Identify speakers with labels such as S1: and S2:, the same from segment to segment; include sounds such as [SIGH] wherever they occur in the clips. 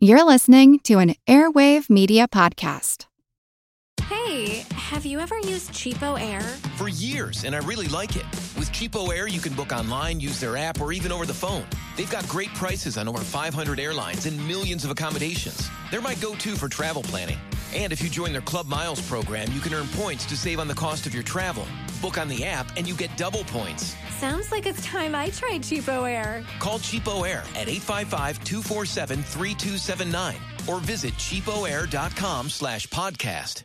S1: You're listening to an Airwave Media Podcast.
S2: Hey, have you ever used CheapOair?
S3: For years, and I really like it. With CheapOair, you can book online, use their app, or even over the phone. They've got great prices on over 500 airlines and millions of accommodations. They're my go to for travel planning. And if you join their Club Miles program, you can earn points to save on the cost of your travel. Book on the app, and you get double points.
S2: Sounds like it's time I tried CheapOair.
S3: Call CheapOair at 855-247-3279 or visit cheapoair.com slash podcast.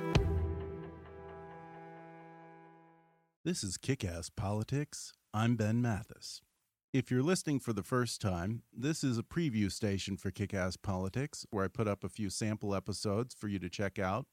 S4: This is Kick Ass Politics. I'm Ben Mathis. If you're listening for the first time, this is a preview station for Kick Ass Politics where I put up a few sample episodes for you to check out.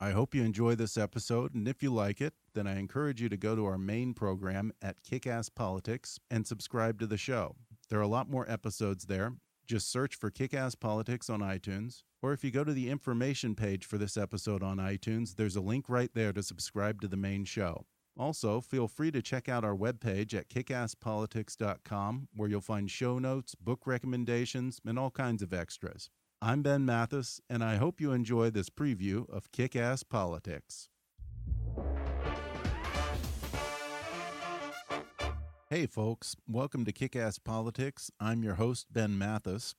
S4: I hope you enjoy this episode, and if you like it, then I encourage you to go to our main program at Kick Ass Politics and subscribe to the show. There are a lot more episodes there. Just search for Kick Ass Politics on iTunes, or if you go to the information page for this episode on iTunes, there's a link right there to subscribe to the main show. Also, feel free to check out our webpage at kickasspolitics.com, where you'll find show notes, book recommendations, and all kinds of extras. I'm Ben Mathis, and I hope you enjoy this preview of Kick Ass Politics. Hey, folks, welcome to Kick Ass Politics. I'm your host, Ben Mathis.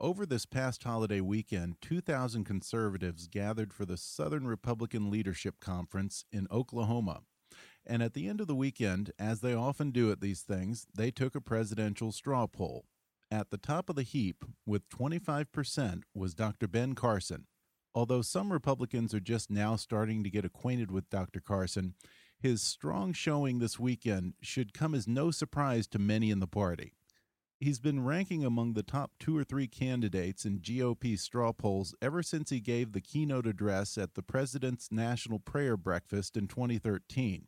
S4: Over this past holiday weekend, 2,000 conservatives gathered for the Southern Republican Leadership Conference in Oklahoma. And at the end of the weekend, as they often do at these things, they took a presidential straw poll. At the top of the heap, with 25%, was Dr. Ben Carson. Although some Republicans are just now starting to get acquainted with Dr. Carson, his strong showing this weekend should come as no surprise to many in the party. He's been ranking among the top two or three candidates in GOP straw polls ever since he gave the keynote address at the President's National Prayer Breakfast in 2013.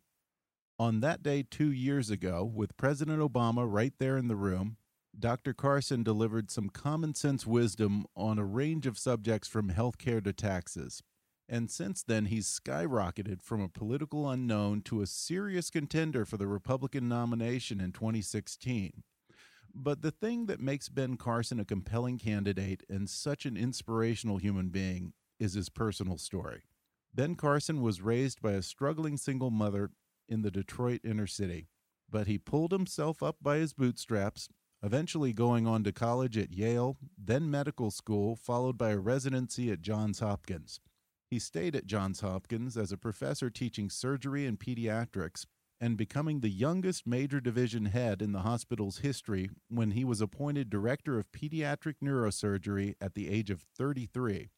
S4: On that day two years ago, with President Obama right there in the room, Dr. Carson delivered some common sense wisdom on a range of subjects from healthcare to taxes. And since then, he's skyrocketed from a political unknown to a serious contender for the Republican nomination in 2016. But the thing that makes Ben Carson a compelling candidate and such an inspirational human being is his personal story. Ben Carson was raised by a struggling single mother in the Detroit inner city, but he pulled himself up by his bootstraps, eventually going on to college at Yale, then medical school, followed by a residency at Johns Hopkins. He stayed at Johns Hopkins as a professor teaching surgery and pediatrics and becoming the youngest major division head in the hospital's history when he was appointed director of pediatric neurosurgery at the age of 33.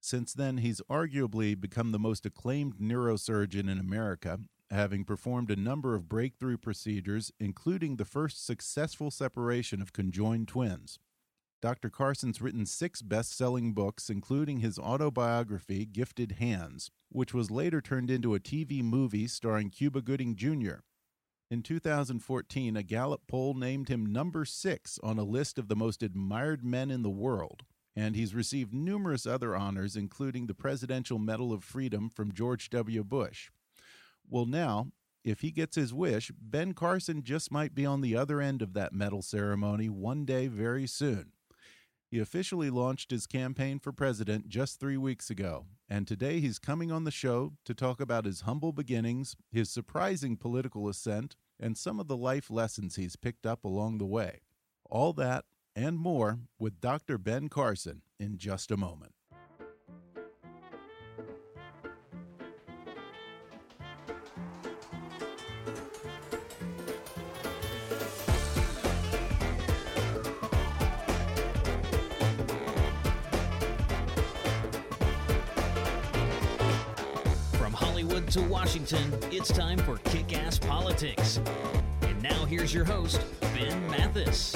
S4: Since then, he's arguably become the most acclaimed neurosurgeon in America, having performed a number of breakthrough procedures, including the first successful separation of conjoined twins. Dr. Carson's written six best selling books, including his autobiography, Gifted Hands, which was later turned into a TV movie starring Cuba Gooding Jr. In 2014, a Gallup poll named him number six on a list of the most admired men in the world, and he's received numerous other honors, including the Presidential Medal of Freedom from George W. Bush. Well, now, if he gets his wish, Ben Carson just might be on the other end of that medal ceremony one day very soon. He officially launched his campaign for president just three weeks ago, and today he's coming on the show to talk about his humble beginnings, his surprising political ascent, and some of the life lessons he's picked up along the way. All that and more with Dr. Ben Carson in just a moment.
S5: To Washington, it's time for Kick Ass Politics. And now here's your host, Ben Mathis.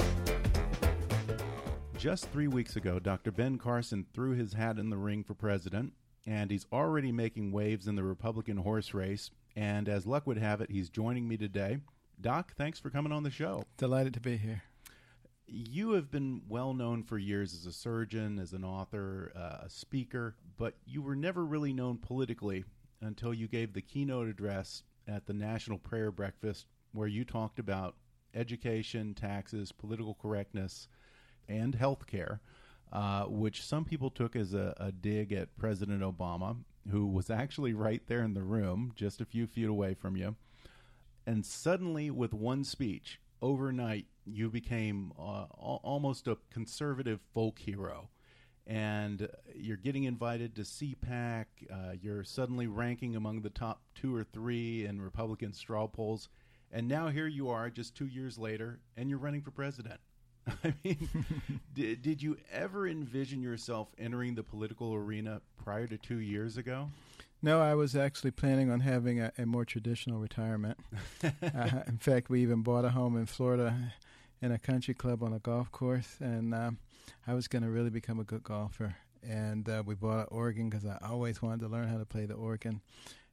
S4: Just three weeks ago, Dr. Ben Carson threw his hat in the ring for president. and he's already making waves in the Republican horse race. And as luck would have it, he's joining me today. Doc, thanks for coming on the show.
S6: Delighted to be here.
S4: You have been well known for years as a surgeon, as an author, uh, a speaker, but you were never really known politically until you gave the keynote address at the National Prayer Breakfast, where you talked about education, taxes, political correctness, and health care, uh, which some people took as a, a dig at President Obama, who was actually right there in the room, just a few feet away from you. And suddenly, with one speech, overnight, you became uh, almost a conservative folk hero. And you're getting invited to CPAC. Uh, you're suddenly ranking among the top two or three in Republican straw polls. And now here you are, just two years later, and you're running for president. [LAUGHS] I mean, [LAUGHS] did, did you ever envision yourself entering the political arena prior to two years ago?
S6: No, I was actually planning on having a, a more traditional retirement. [LAUGHS] uh, in fact, we even bought a home in Florida in a country club on a golf course, and um, I was going to really become a good golfer. And uh, we bought an organ because I always wanted to learn how to play the organ.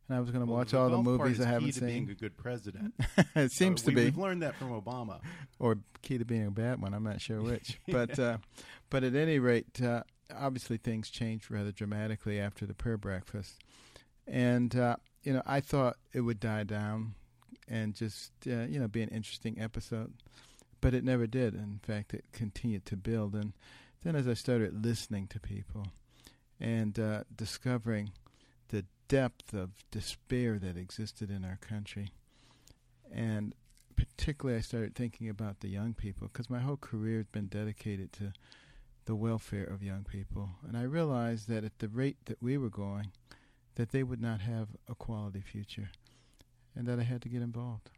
S6: And I was going to
S4: well,
S6: watch
S4: the
S6: all the movies
S4: I
S6: haven't
S4: seen. being a good president. [LAUGHS]
S6: it seems
S4: uh,
S6: to
S4: we,
S6: be.
S4: We've learned that from Obama.
S6: Or key to being a bad one. I'm not sure which. [LAUGHS] but uh, but at any rate, uh, obviously things changed rather dramatically after the prayer breakfast, and uh, you know I thought it would die down and just uh, you know be an interesting episode, but it never did. In fact, it continued to build, and then as I started listening to people and uh, discovering the depth of despair that existed in our country. And particularly, I started thinking about the young people because my whole career has been dedicated to the welfare of young people. And I realized that at the rate that we were going, that they would not have a quality future and that I had to get involved.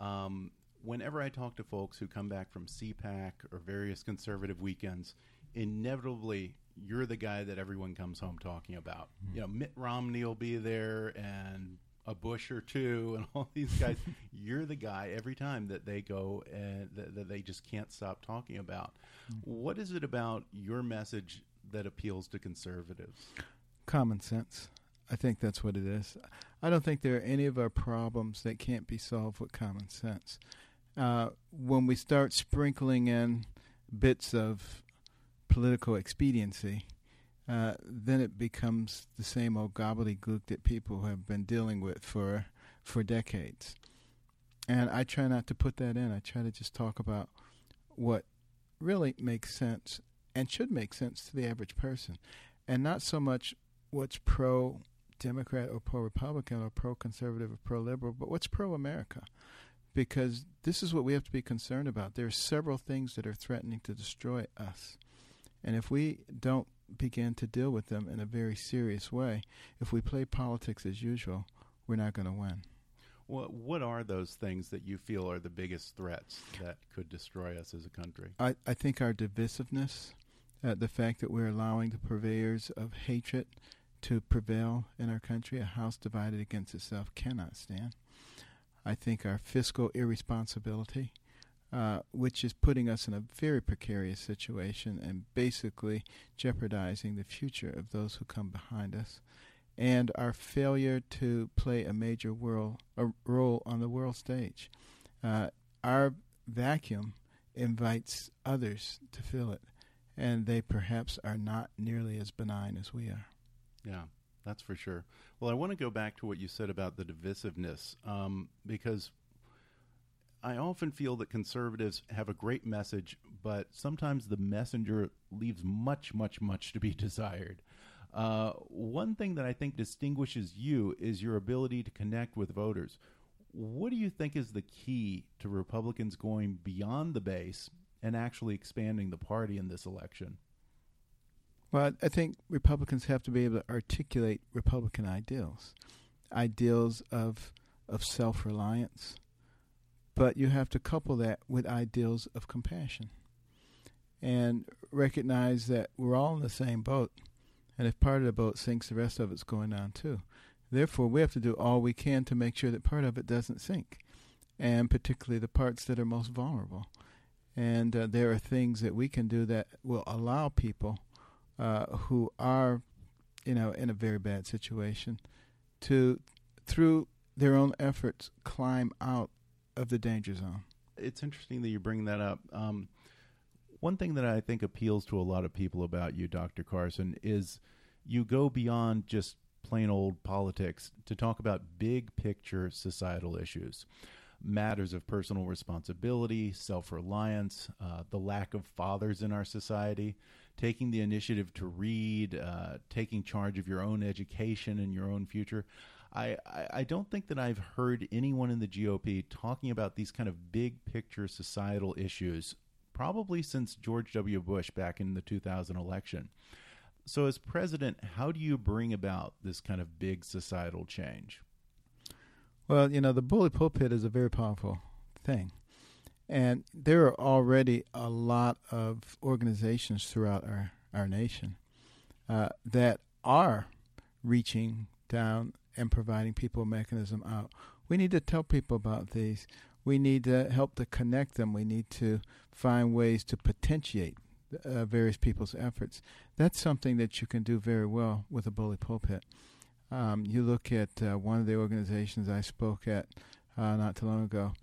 S4: Um, whenever I talk to folks who come back from CPAC or various conservative weekends, inevitably you're the guy that everyone comes home talking about. Mm-hmm. You know, Mitt Romney will be there and a Bush or two [LAUGHS] and all these guys. [LAUGHS] you're the guy every time that they go and that, that they just can't stop talking about. Mm-hmm. What is it about your message that appeals to conservatives?
S6: Common sense. I think that's what it is. I don't think there are any of our problems that can't be solved with common sense. Uh, when we start sprinkling in bits of political expediency, uh, then it becomes the same old gobbledygook that people have been dealing with for for decades. And I try not to put that in. I try to just talk about what really makes sense and should make sense to the average person, and not so much what's pro Democrat or pro Republican or pro conservative or pro liberal, but what's pro America. Because this is what we have to be concerned about. There are several things that are threatening to destroy us. And if we don't begin to deal with them in a very serious way, if we play politics as usual, we're not going to win.
S4: Well, what are those things that you feel are the biggest threats that could destroy us as a country?
S6: I, I think our divisiveness, uh, the fact that we're allowing the purveyors of hatred to prevail in our country, a house divided against itself cannot stand. I think our fiscal irresponsibility, uh, which is putting us in a very precarious situation and basically jeopardizing the future of those who come behind us, and our failure to play a major world, a role on the world stage. Uh, our vacuum invites others to fill it, and they perhaps are not nearly as benign as we are.
S4: Yeah, that's for sure. Well, I want to go back to what you said about the divisiveness um, because I often feel that conservatives have a great message, but sometimes the messenger leaves much, much, much to be [LAUGHS] desired. Uh, one thing that I think distinguishes you is your ability to connect with voters. What do you think is the key to Republicans going beyond the base and actually expanding the party in this election?
S6: Well, I think Republicans have to be able to articulate Republican ideals, ideals of of self reliance, but you have to couple that with ideals of compassion and recognize that we're all in the same boat. And if part of the boat sinks, the rest of it's going down too. Therefore, we have to do all we can to make sure that part of it doesn't sink, and particularly the parts that are most vulnerable. And uh, there are things that we can do that will allow people uh, who are you know, in a very bad situation, to through their own efforts climb out of the danger zone.
S4: It's interesting that you bring that up. Um, one thing that I think appeals to a lot of people about you, Dr. Carson, is you go beyond just plain old politics to talk about big picture societal issues. Matters of personal responsibility, self reliance, uh, the lack of fathers in our society, taking the initiative to read, uh, taking charge of your own education and your own future. I, I don't think that I've heard anyone in the GOP talking about these kind of big picture societal issues probably since George W. Bush back in the 2000 election. So, as president, how do you bring about this kind of big societal change?
S6: Well, you know, the bully pulpit is a very powerful thing. And there are already a lot of organizations throughout our, our nation uh, that are reaching down and providing people a mechanism out. We need to tell people about these. We need to help to connect them. We need to find ways to potentiate uh, various people's efforts. That's something that you can do very well with a bully pulpit. Um, you look at uh, one of the organizations I spoke at uh, not too long ago.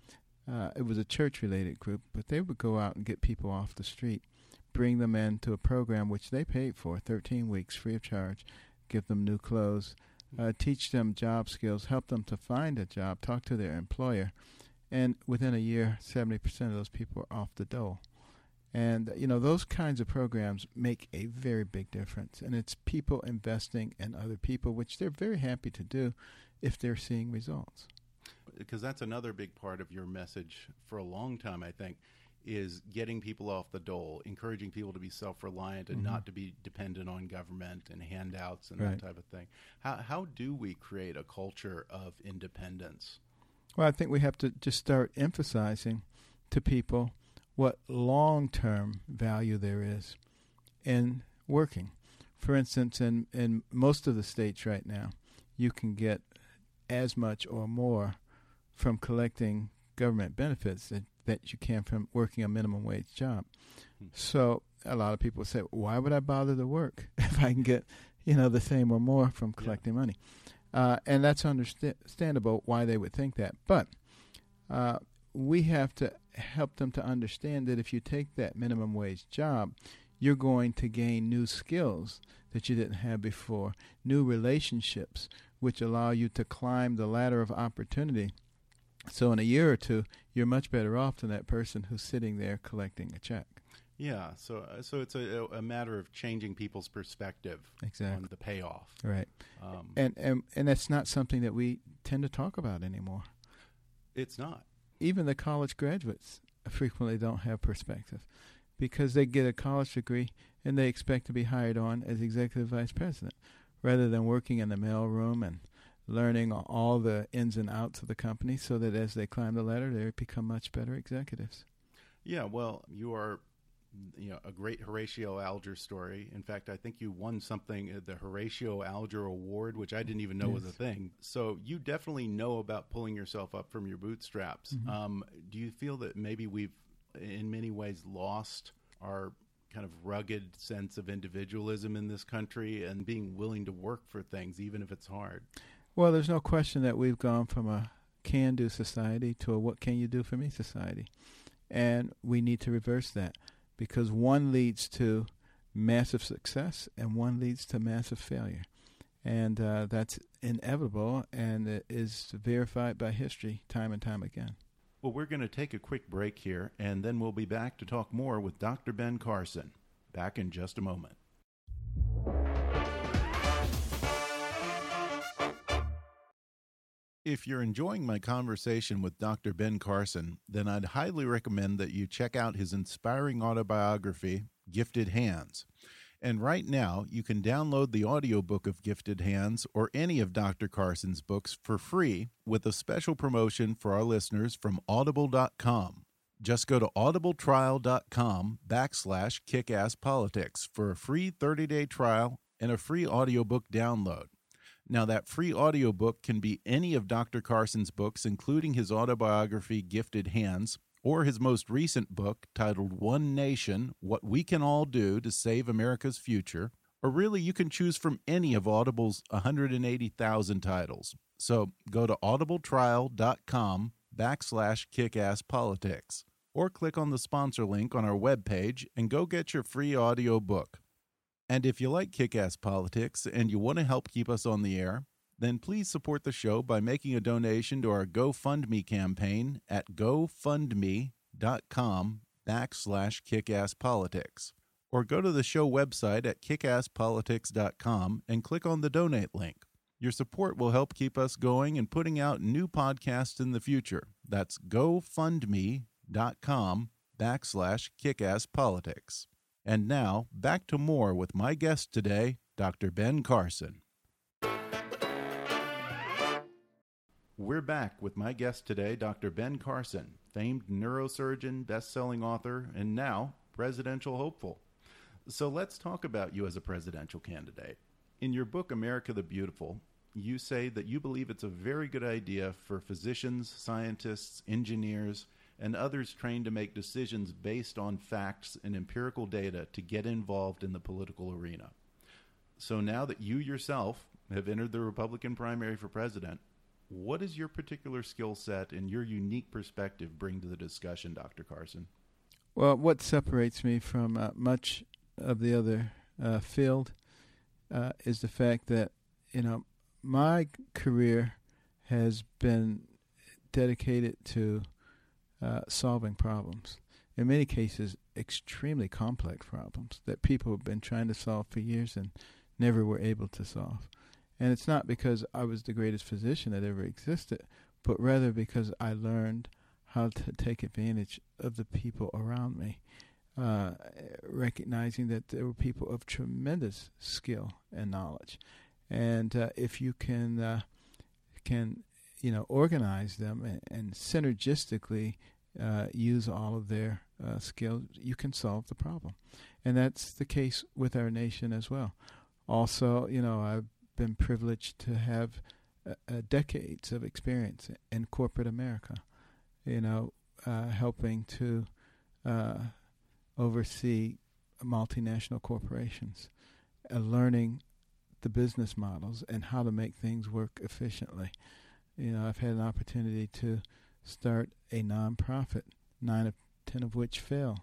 S6: Uh, it was a church-related group, but they would go out and get people off the street, bring them into a program which they paid for, 13 weeks free of charge, give them new clothes, uh, teach them job skills, help them to find a job, talk to their employer, and within a year, 70% of those people are off the dole. And, you know, those kinds of programs make a very big difference. And it's people investing in other people, which they're very happy to do if they're seeing results.
S4: Because that's another big part of your message for a long time, I think, is getting people off the dole, encouraging people to be self reliant and mm-hmm. not to be dependent on government and handouts and right. that type of thing. How, how do we create a culture of independence?
S6: Well, I think we have to just start emphasizing to people what long term value there is in working. For instance, in, in most of the states right now, you can get as much or more from collecting government benefits that, that you can from working a minimum wage job. Hmm. So a lot of people say, why would I bother to work [LAUGHS] if I can get, you know, the same or more from collecting yeah. money? Uh, and that's understandable why they would think that. But uh, we have to help them to understand that if you take that minimum wage job, you're going to gain new skills that you didn't have before, new relationships, which allow you to climb the ladder of opportunity. So, in a year or two, you're much better off than that person who's sitting there collecting a check.
S4: Yeah, so uh, so it's a, a matter of changing people's perspective
S6: exactly.
S4: on the payoff,
S6: right? Um, and and and that's not something that we tend to talk about anymore.
S4: It's not
S6: even the college graduates frequently don't have perspective because they get a college degree and they expect to be hired on as executive vice president rather than working in the mailroom and learning all the ins and outs of the company so that as they climb the ladder they become much better executives.
S4: Yeah, well, you are you know a great Horatio Alger story. In fact, I think you won something uh, the Horatio Alger Award, which I didn't even know yes. was a thing. So you definitely know about pulling yourself up from your bootstraps. Mm-hmm. Um, do you feel that maybe we've, in many ways, lost our kind of rugged sense of individualism in this country and being willing to work for things, even if it's hard?
S6: Well, there's no question that we've gone from a can-do society to a what can you do for me society, and we need to reverse that because one leads to massive success and one leads to massive failure. And uh, that's inevitable and it is verified by history time and time again.
S4: Well, we're going to take a quick break here, and then we'll be back to talk more with Dr. Ben Carson. Back in just a moment. If you're enjoying my conversation with Dr. Ben Carson, then I'd highly recommend that you check out his inspiring autobiography, Gifted Hands. And right now, you can download the audiobook of Gifted Hands or any of Dr. Carson's books for free with a special promotion for our listeners from audible.com. Just go to audibletrial.com backslash kickasspolitics for a free 30-day trial and a free audiobook download. Now, that free audiobook can be any of Dr. Carson's books, including his autobiography, Gifted Hands, or his most recent book titled One Nation What We Can All Do to Save America's Future, Or really, you can choose from any of Audible's 180,000 titles. So go to audibletrial.com backslash kickasspolitics or click on the sponsor link on our webpage and go get your free audio book. And if you like Kick-Ass Politics and you want to help keep us on the air, then please support the show by making a donation to our GoFundMe campaign at gofundme.com backslash kickasspolitics. Or go to the show website at kickasspolitics.com and click on the donate link. Your support will help keep us going and putting out new podcasts in the future. That's gofundme.com backslash kickasspolitics. And now, back to more with my guest today, Dr. Ben Carson. We're back with my guest today, Dr. Ben Carson, famed neurosurgeon, best-selling author, and now presidential hopeful. So let's talk about you as a presidential candidate. In your book, America the Beautiful, you say that you believe it's a very good idea for physicians, scientists, engineers, and others trained to make decisions based on facts and empirical data to get involved in the political arena. So now that you yourself have entered the Republican primary for president, what does your particular skill set and your unique perspective bring to the discussion, Dr. Carson?
S6: Well, what separates me from uh, much of the other uh, field uh, is the fact that, you know, my career has been dedicated to uh, solving problems. In many cases, extremely complex problems that people have been trying to solve for years and never were able to solve. And it's not because I was the greatest physician that ever existed, but rather because I learned how to take advantage of the people around me, uh, recognizing that there were people of tremendous skill and knowledge. And uh, if you can uh, can you know organize them and, and synergistically uh, use all of their uh, skills, you can solve the problem. And that's the case with our nation as well. Also, you know, I've been privileged to have uh, uh, decades of experience in corporate America, you know, uh, helping to uh, oversee multinational corporations, learning the business models and how to make things work efficiently. You know, I've had an opportunity to start a nonprofit, nine of ten of which fail.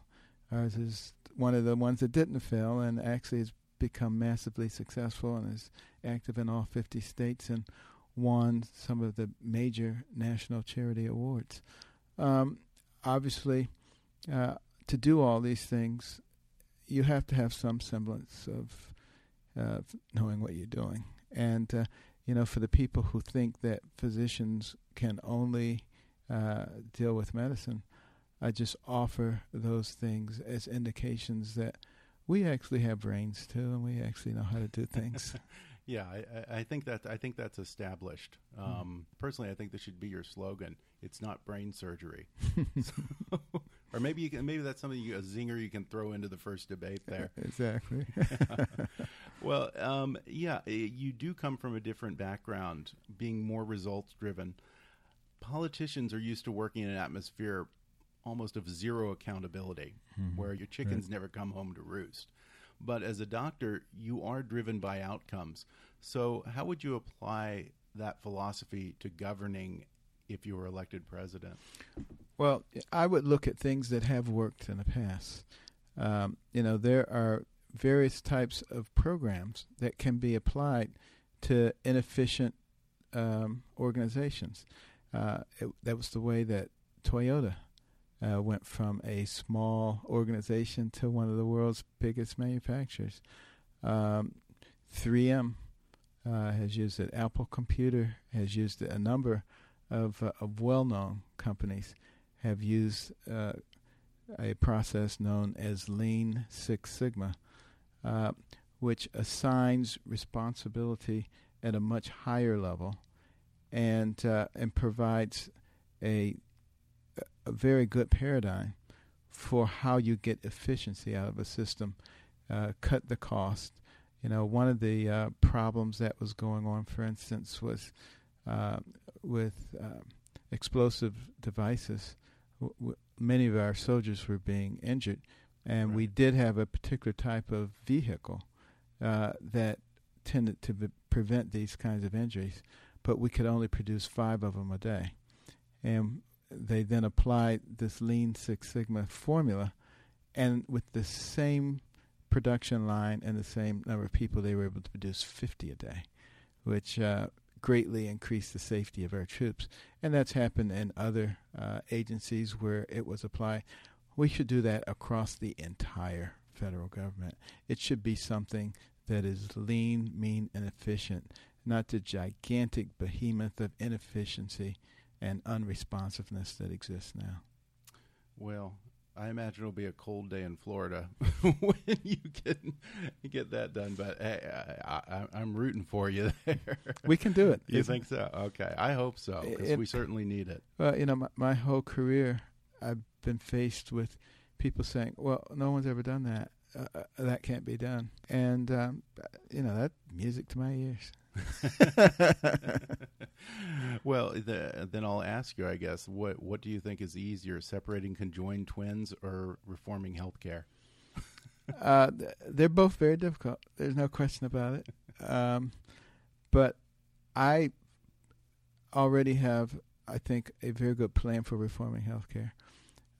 S6: Ours is one of the ones that didn't fail, and actually has become massively successful and is active in all 50 states and won some of the major national charity awards. Um, obviously, uh, to do all these things, you have to have some semblance of uh, knowing what you're doing. And, uh, you know, for the people who think that physicians can only uh, deal with medicine, I just offer those things as indications that we actually have brains too, and we actually know how to do things. [LAUGHS]
S4: yeah, I, I, think that I think that's established. Hmm. Um, mm. Personally, I think this should be your slogan. It's not brain surgery, [LAUGHS] so, [LAUGHS] or maybe you can, maybe that's something you, a zinger you can throw into the first debate there.
S6: exactly.
S4: Well, um, yeah, you do come from a different background, being more results driven. Politicians are used to working in an atmosphere almost of zero accountability, mm-hmm. where your chickens right. never come home to roost. But as a doctor, you are driven by outcomes. So, how would you apply that philosophy to governing if you were elected president?
S6: Well, I would look at things that have worked in the past. Um, you know, there are various types of programs that can be applied to inefficient um, organizations. Uh, it, that was the way that Toyota uh, went from a small organization to one of the world's biggest manufacturers. Um, 3M uh, has used it. Apple Computer has used it. A number of, uh, of well-known companies have used uh, a process known as Lean Six Sigma, uh, which assigns responsibility at a much higher level and uh, and provides a a very good paradigm for how you get efficiency out of a system, uh, cut the cost. You know, one of the uh, problems that was going on, for instance, was uh, with uh, explosive devices. W- w- many of our soldiers were being injured, and right. we did have a particular type of vehicle uh, that tended to be- prevent these kinds of injuries, but we could only produce five of them a day. And they then applied this Lean Six Sigma formula, and with the same production line and the same number of people, they were able to produce 50 a day, which uh, greatly increased the safety of our troops. And that's happened in other uh, agencies where it was applied. We should do that across the entire federal government. It should be something that is lean, mean, and efficient, not the gigantic behemoth of inefficiency and unresponsiveness that exists now.
S4: Well, I imagine it'll be a cold day in Florida [LAUGHS] when you get get that done. But hey, I, am rooting for you [LAUGHS] there.
S6: We can do it.
S4: you think so? Okay, I hope so because we certainly need it.
S6: Well, you know, my, my whole career, I've been faced with people saying, "Well, no one's ever done that. Uh, uh that can't be done," and um, you know, that music to my ears. [LAUGHS]
S4: well, the, then I'll ask you, I guess, what what do you think is easier, separating conjoined twins or reforming healthcare? [LAUGHS]
S6: uh, they're both very difficult. There's no question about it. Um, but I already have, I think, a very good plan for reforming healthcare.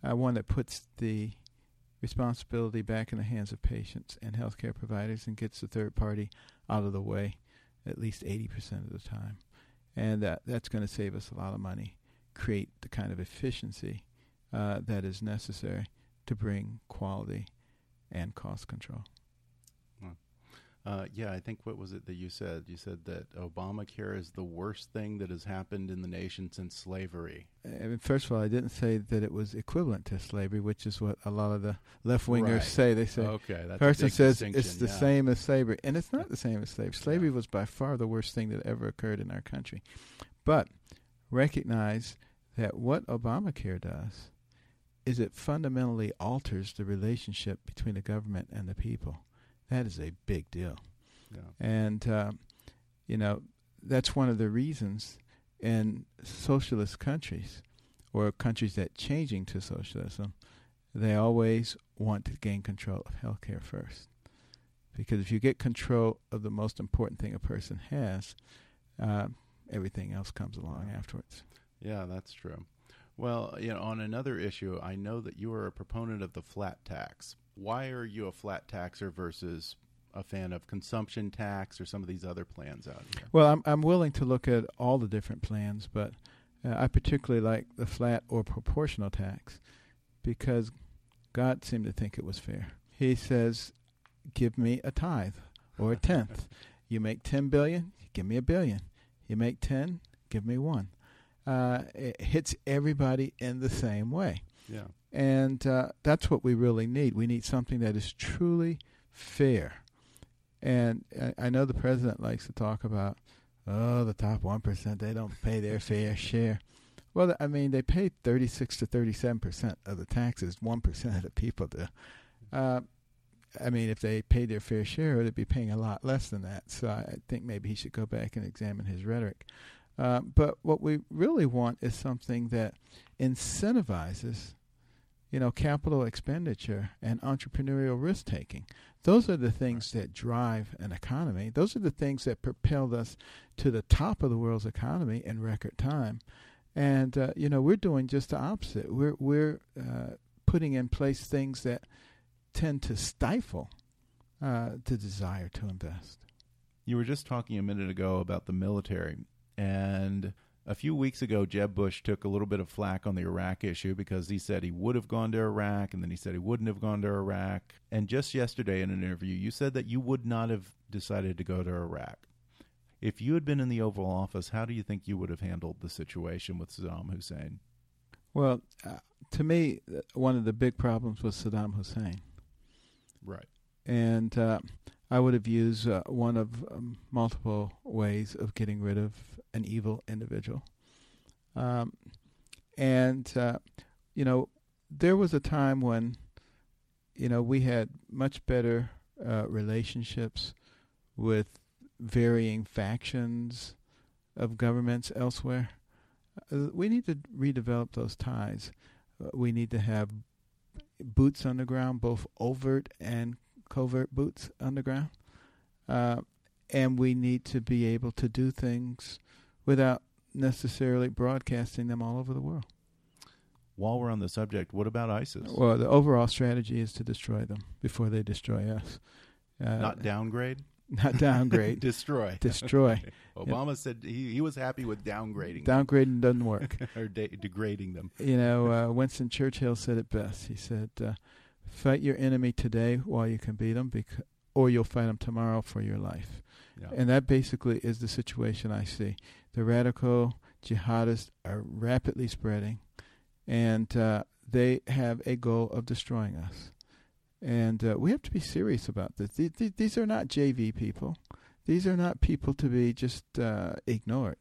S6: Uh, one that puts the responsibility back in the hands of patients and healthcare providers and gets the third party out of the way at least 80% of the time. And that, that's going to save us a lot of money, create the kind of efficiency uh, that is necessary to bring quality and cost control.
S4: Uh, yeah, I think what was it that you said? You said that Obamacare is the worst thing that has happened in the nation since slavery.
S6: I mean, first of all, I didn't say that it was equivalent to slavery, which is what a lot of the left wingers right. say. They say
S4: okay, that's
S6: person says
S4: it's
S6: the
S4: yeah.
S6: same as slavery, and it's not the same as slavery. Slavery yeah. was by far the worst thing that ever occurred in our country. But recognize that what Obamacare does is it fundamentally alters the relationship between the government and the people. That is a big deal.
S4: Yeah.
S6: And, uh, you know, that's one of the reasons in socialist countries or countries that changing to socialism, they always want to gain control of healthcare first. Because if you get control of the most important thing a person has, uh, everything else comes along afterwards.
S4: Yeah, that's true. Well, you know, on another issue, I know that you are a proponent of the flat tax why are you a flat taxer versus a fan of consumption tax or some of these other plans out here?
S6: Well, I'm I'm willing to look at all the different plans, but uh, I particularly like the flat or proportional tax because God seemed to think it was fair. He says, "Give me a tithe or a tenth. [LAUGHS] you make ten billion, give me a billion. You make ten, give me one." Uh, it hits everybody in the same way.
S4: Yeah.
S6: And uh, that's what we really need. We need something that is truly fair. And I, I know the president likes to talk about, oh, the top 1%, they don't pay their fair share. Well, I mean, they pay 36 to 37% of the taxes, 1% of the people do. Uh, I mean, if they paid their fair share, they'd be paying a lot less than that. So I think maybe he should go back and examine his rhetoric. Uh, but what we really want is something that incentivizes you know, capital expenditure and entrepreneurial risk taking. Those are the things that drive an economy. Those are the things that propelled us to the top of the world's economy in record time. And uh, you know, we're doing just the opposite. We're we're uh, putting in place things that tend to stifle uh, the desire to invest.
S4: You were just talking a minute ago about the military, and a few weeks ago, Jeb Bush took a little bit of flack on the Iraq issue because he said he would have gone to Iraq and then he said he wouldn't have gone to Iraq. And just yesterday in an interview, you said that you would not have decided to go to Iraq. If you had been in the Oval Office, how do you think you would have handled the situation with Saddam Hussein?
S6: Well, uh, to me, uh, one of the big problems was Saddam Hussein.
S4: Right.
S6: And uh, I would have used uh, one of um, multiple ways of getting rid of an evil individual. Um, and, uh, you know, there was a time when, you know, we had much better uh, relationships with varying factions of governments elsewhere. Uh, we need to redevelop those ties. Uh, we need to have boots on the ground, both overt and covert boots underground. uh, and we need to be able to do things without necessarily broadcasting them all over the world.
S4: While we're on the subject, what about ISIS?
S6: Well, the overall strategy is to destroy them before they destroy us.
S4: Uh, not downgrade.
S6: Not downgrade. [LAUGHS]
S4: destroy.
S6: Destroy.
S4: Obama yep. said he, he was happy with downgrading.
S6: Downgrading doesn't work. [LAUGHS]
S4: or de- degrading them.
S6: You know, uh, Winston Churchill said it best. He said, uh, "Fight your enemy today while you can beat them, bec- or you'll fight them tomorrow for your life." Yeah. And that basically is the situation I see. The radical jihadists are rapidly spreading, and uh, they have a goal of destroying us. And uh, we have to be serious about this. These, these, are not JV people. These are not people to be just uh, ignored.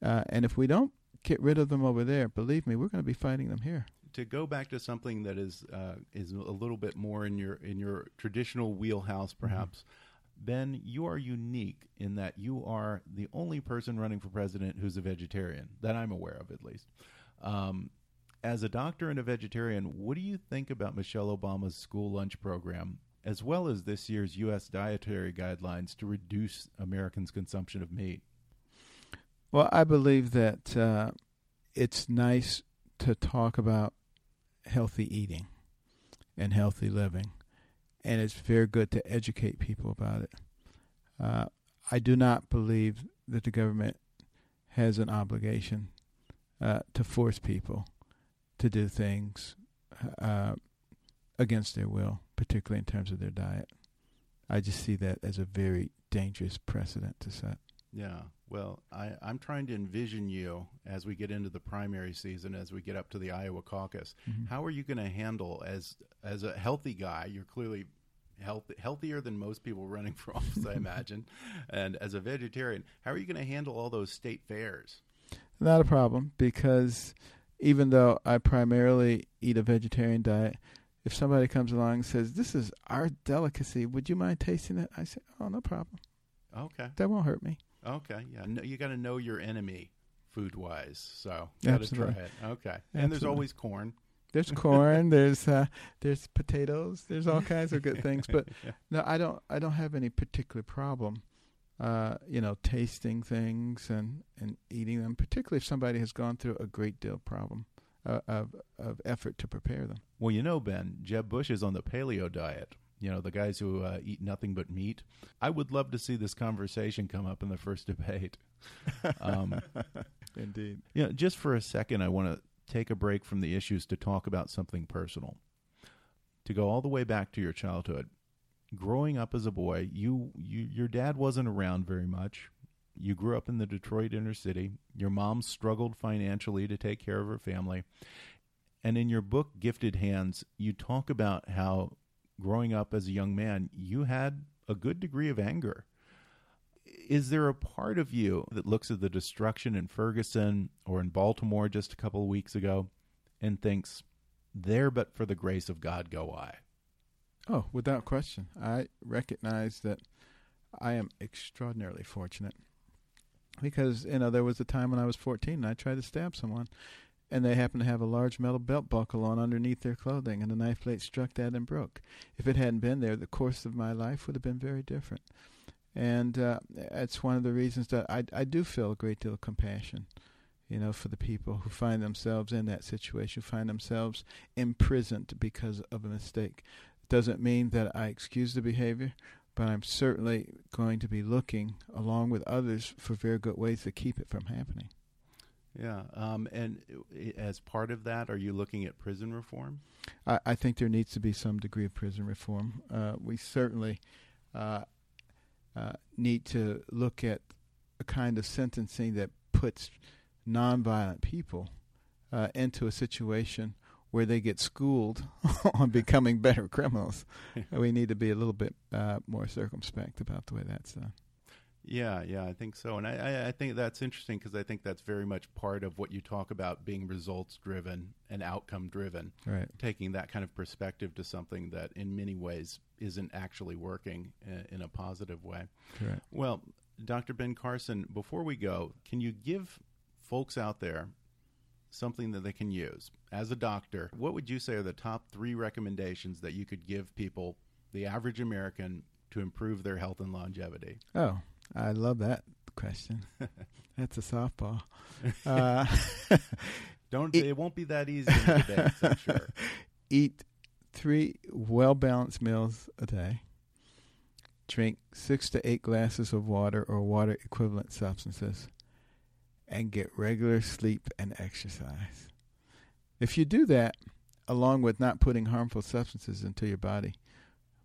S6: Uh, and if we don't get rid of them over there, believe me, we're going to be fighting them here.
S4: To go back to something that is uh, is a little bit more in your in your traditional wheelhouse, perhaps. Mm-hmm. Ben, you are unique in that you are the only person running for president who's a vegetarian that I'm aware of, at least. Um, as a doctor and a vegetarian, what do you think about Michelle Obama's school lunch program, as well as this year's U.S. dietary guidelines to reduce Americans' consumption of meat?
S6: Well, I believe that uh, it's nice to talk about healthy eating and healthy living, and it's very good to educate people about it. Uh, I do not believe that the government has an obligation uh, to force people to do things uh, against their will, particularly in terms of their diet. I just see that as a very dangerous precedent to set.
S4: Yeah. Well, I, I'm trying to envision you as we get into the primary season, as we get up to the Iowa caucus. Mm-hmm. How are you going to handle as as a healthy guy? You're clearly healthy, healthier than most people running for [LAUGHS] office, I imagine. And as a vegetarian, how are you going to handle all those state fairs?
S6: Not a problem because even though I primarily eat a vegetarian diet, if somebody comes along and says, This is our delicacy, would you mind tasting it? I say, Oh, no problem.
S4: Okay.
S6: That won't hurt me.
S4: Okay. Yeah. No, you got to know your enemy food wise. So, got to try it. Okay. Absolutely. And there's always corn.
S6: There's corn. there's uh, there's potatoes. There's all kinds of good things. But [LAUGHS] yeah. no, I don't. I don't have any particular problem uh, you know, tasting things and, and eating them, particularly if somebody has gone through a great deal of problem uh, of of effort to prepare them.
S4: Well, you know, Ben, Jeb Bush is on the paleo diet. You know, the guys who uh, eat nothing but meat. I would love to see this conversation come up in the first debate. [LAUGHS]
S6: Um, Indeed.
S4: Yeah, you know, just for a second, I want to take a break from the issues to talk about something personal. To go all the way back to your childhood, growing up as a boy, you, you your dad wasn't around very much. You grew up in the Detroit inner city. Your mom struggled financially to take care of her family. And in your book, Gifted Hands, you talk about how growing up as a young man, you had a good degree of anger. Is there a part of you that looks at the destruction in Ferguson or in Baltimore just a couple of weeks ago and thinks, there but for the grace of God go I?
S6: Oh, without question. I recognize that I am extraordinarily fortunate because, you know, there was a time when I was 14 and I tried to stab someone and they happened to have a large metal belt buckle on underneath their clothing and the knife blade struck that and broke. If it hadn't been there, the course of my life would have been very different. And uh, that's one of the reasons that I, I do feel a great deal of compassion you know, for the people who find themselves in that situation, find themselves imprisoned because of a mistake. Doesn't mean that I excuse the behavior, but I'm certainly going to be looking, along with others, for very good ways to keep it from happening.
S4: Yeah, um, and as part of that, are you looking at prison reform?
S6: I, I think there needs to be some degree of prison reform. Uh, we certainly uh, uh, need to look at a kind of sentencing that puts nonviolent people uh, into a situation where they get schooled [LAUGHS] on becoming better criminals. [LAUGHS] we need to be a little bit uh, more circumspect about the way that's done.
S4: Yeah, yeah, I think so, and I, I think that's interesting because I think that's very much part of what you talk about being results driven and outcome driven.
S6: Right,
S4: taking that kind of perspective to something that, in many ways, isn't actually working in, in a positive way.
S6: Correct.
S4: Well, Dr. Ben Carson, before we go, can you give folks out there something that they can use. As a doctor, what would you say are the top three recommendations that you could give people, the average American, to improve their health and longevity?
S6: Oh, I love that question. [LAUGHS] That's a softball. [LAUGHS] Uh, [LAUGHS]
S4: Don't
S6: Eat-
S4: it won't be that easy debates, I'm sure.
S6: eat three well balanced meals a day. Drink six to eight glasses of water or water equivalent substances. And get regular sleep and exercise. If you do that, along with not putting harmful substances into your body,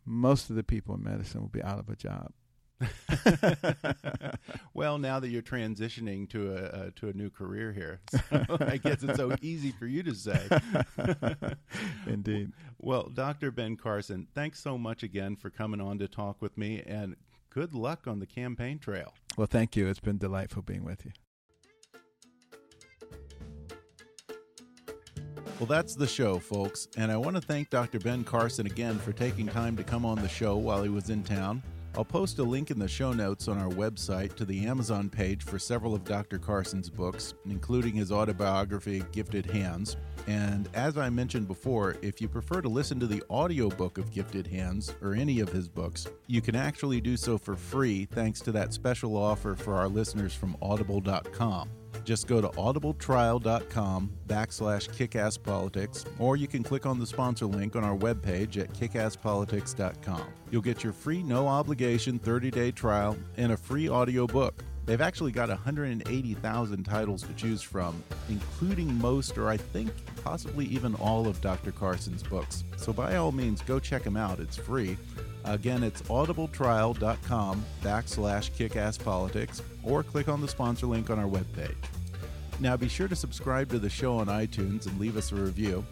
S6: most of the people in medicine will be out of a job. [LAUGHS]
S4: well, now that you're transitioning to a uh, to a new career here, [LAUGHS] so I guess it's so easy for you to say. [LAUGHS]
S6: Indeed.
S4: Well, Dr. Ben Carson, thanks so much again for coming on to talk with me, and good luck on the campaign trail.
S6: Well, thank you. It's been delightful being with you.
S4: Well, that's the show, folks, and I want to thank Dr. Ben Carson again for taking time to come on the show while he was in town. I'll post a link in the show notes on our website to the Amazon page for several of Dr. Carson's books, including his autobiography, Gifted Hands. And as I mentioned before, if you prefer to listen to the audiobook of Gifted Hands or any of his books, you can actually do so for free thanks to that special offer for our listeners from audible.com. Just go to audibletrial.com backslash kickasspolitics, or you can click on the sponsor link on our webpage at kickasspolitics.com. You'll get your free, no obligation 30 day trial and a free audio book. They've actually got 180,000 titles to choose from, including most, or I think possibly even all of Dr. Carson's books. So by all means, go check them out. It's free. Again, it's audibletrial.com backslash kickasspolitics, or click on the sponsor link on our webpage. Now, be sure to subscribe to the show on iTunes and leave us a review.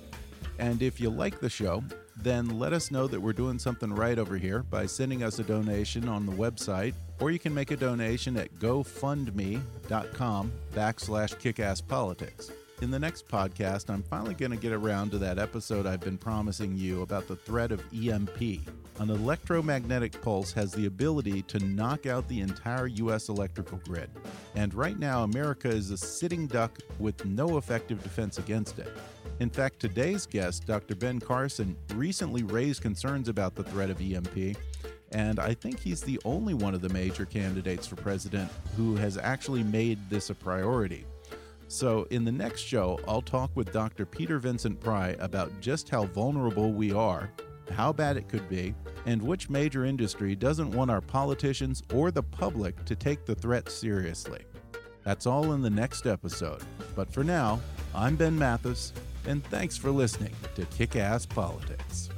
S4: And if you like the show, then let us know that we're doing something right over here by sending us a donation on the website, or you can make a donation at gofundme.com backslash kickasspolitics. In the next podcast, I'm finally going to get around to that episode I've been promising you about the threat of EMP. An electromagnetic pulse has the ability to knock out the entire U.S. electrical grid. And right now, America is a sitting duck with no effective defense against it. In fact, today's guest, Dr. Ben Carson, recently raised concerns about the threat of EMP, and I think he's the only one of the major candidates for president who has actually made this a priority. So, in the next show, I'll talk with Dr. Peter Vincent Pry about just how vulnerable we are, how bad it could be, and which major industry doesn't want our politicians or the public to take the threat seriously. That's all in the next episode. But for now, I'm Ben Mathis, and thanks for listening to Kick Ass Politics.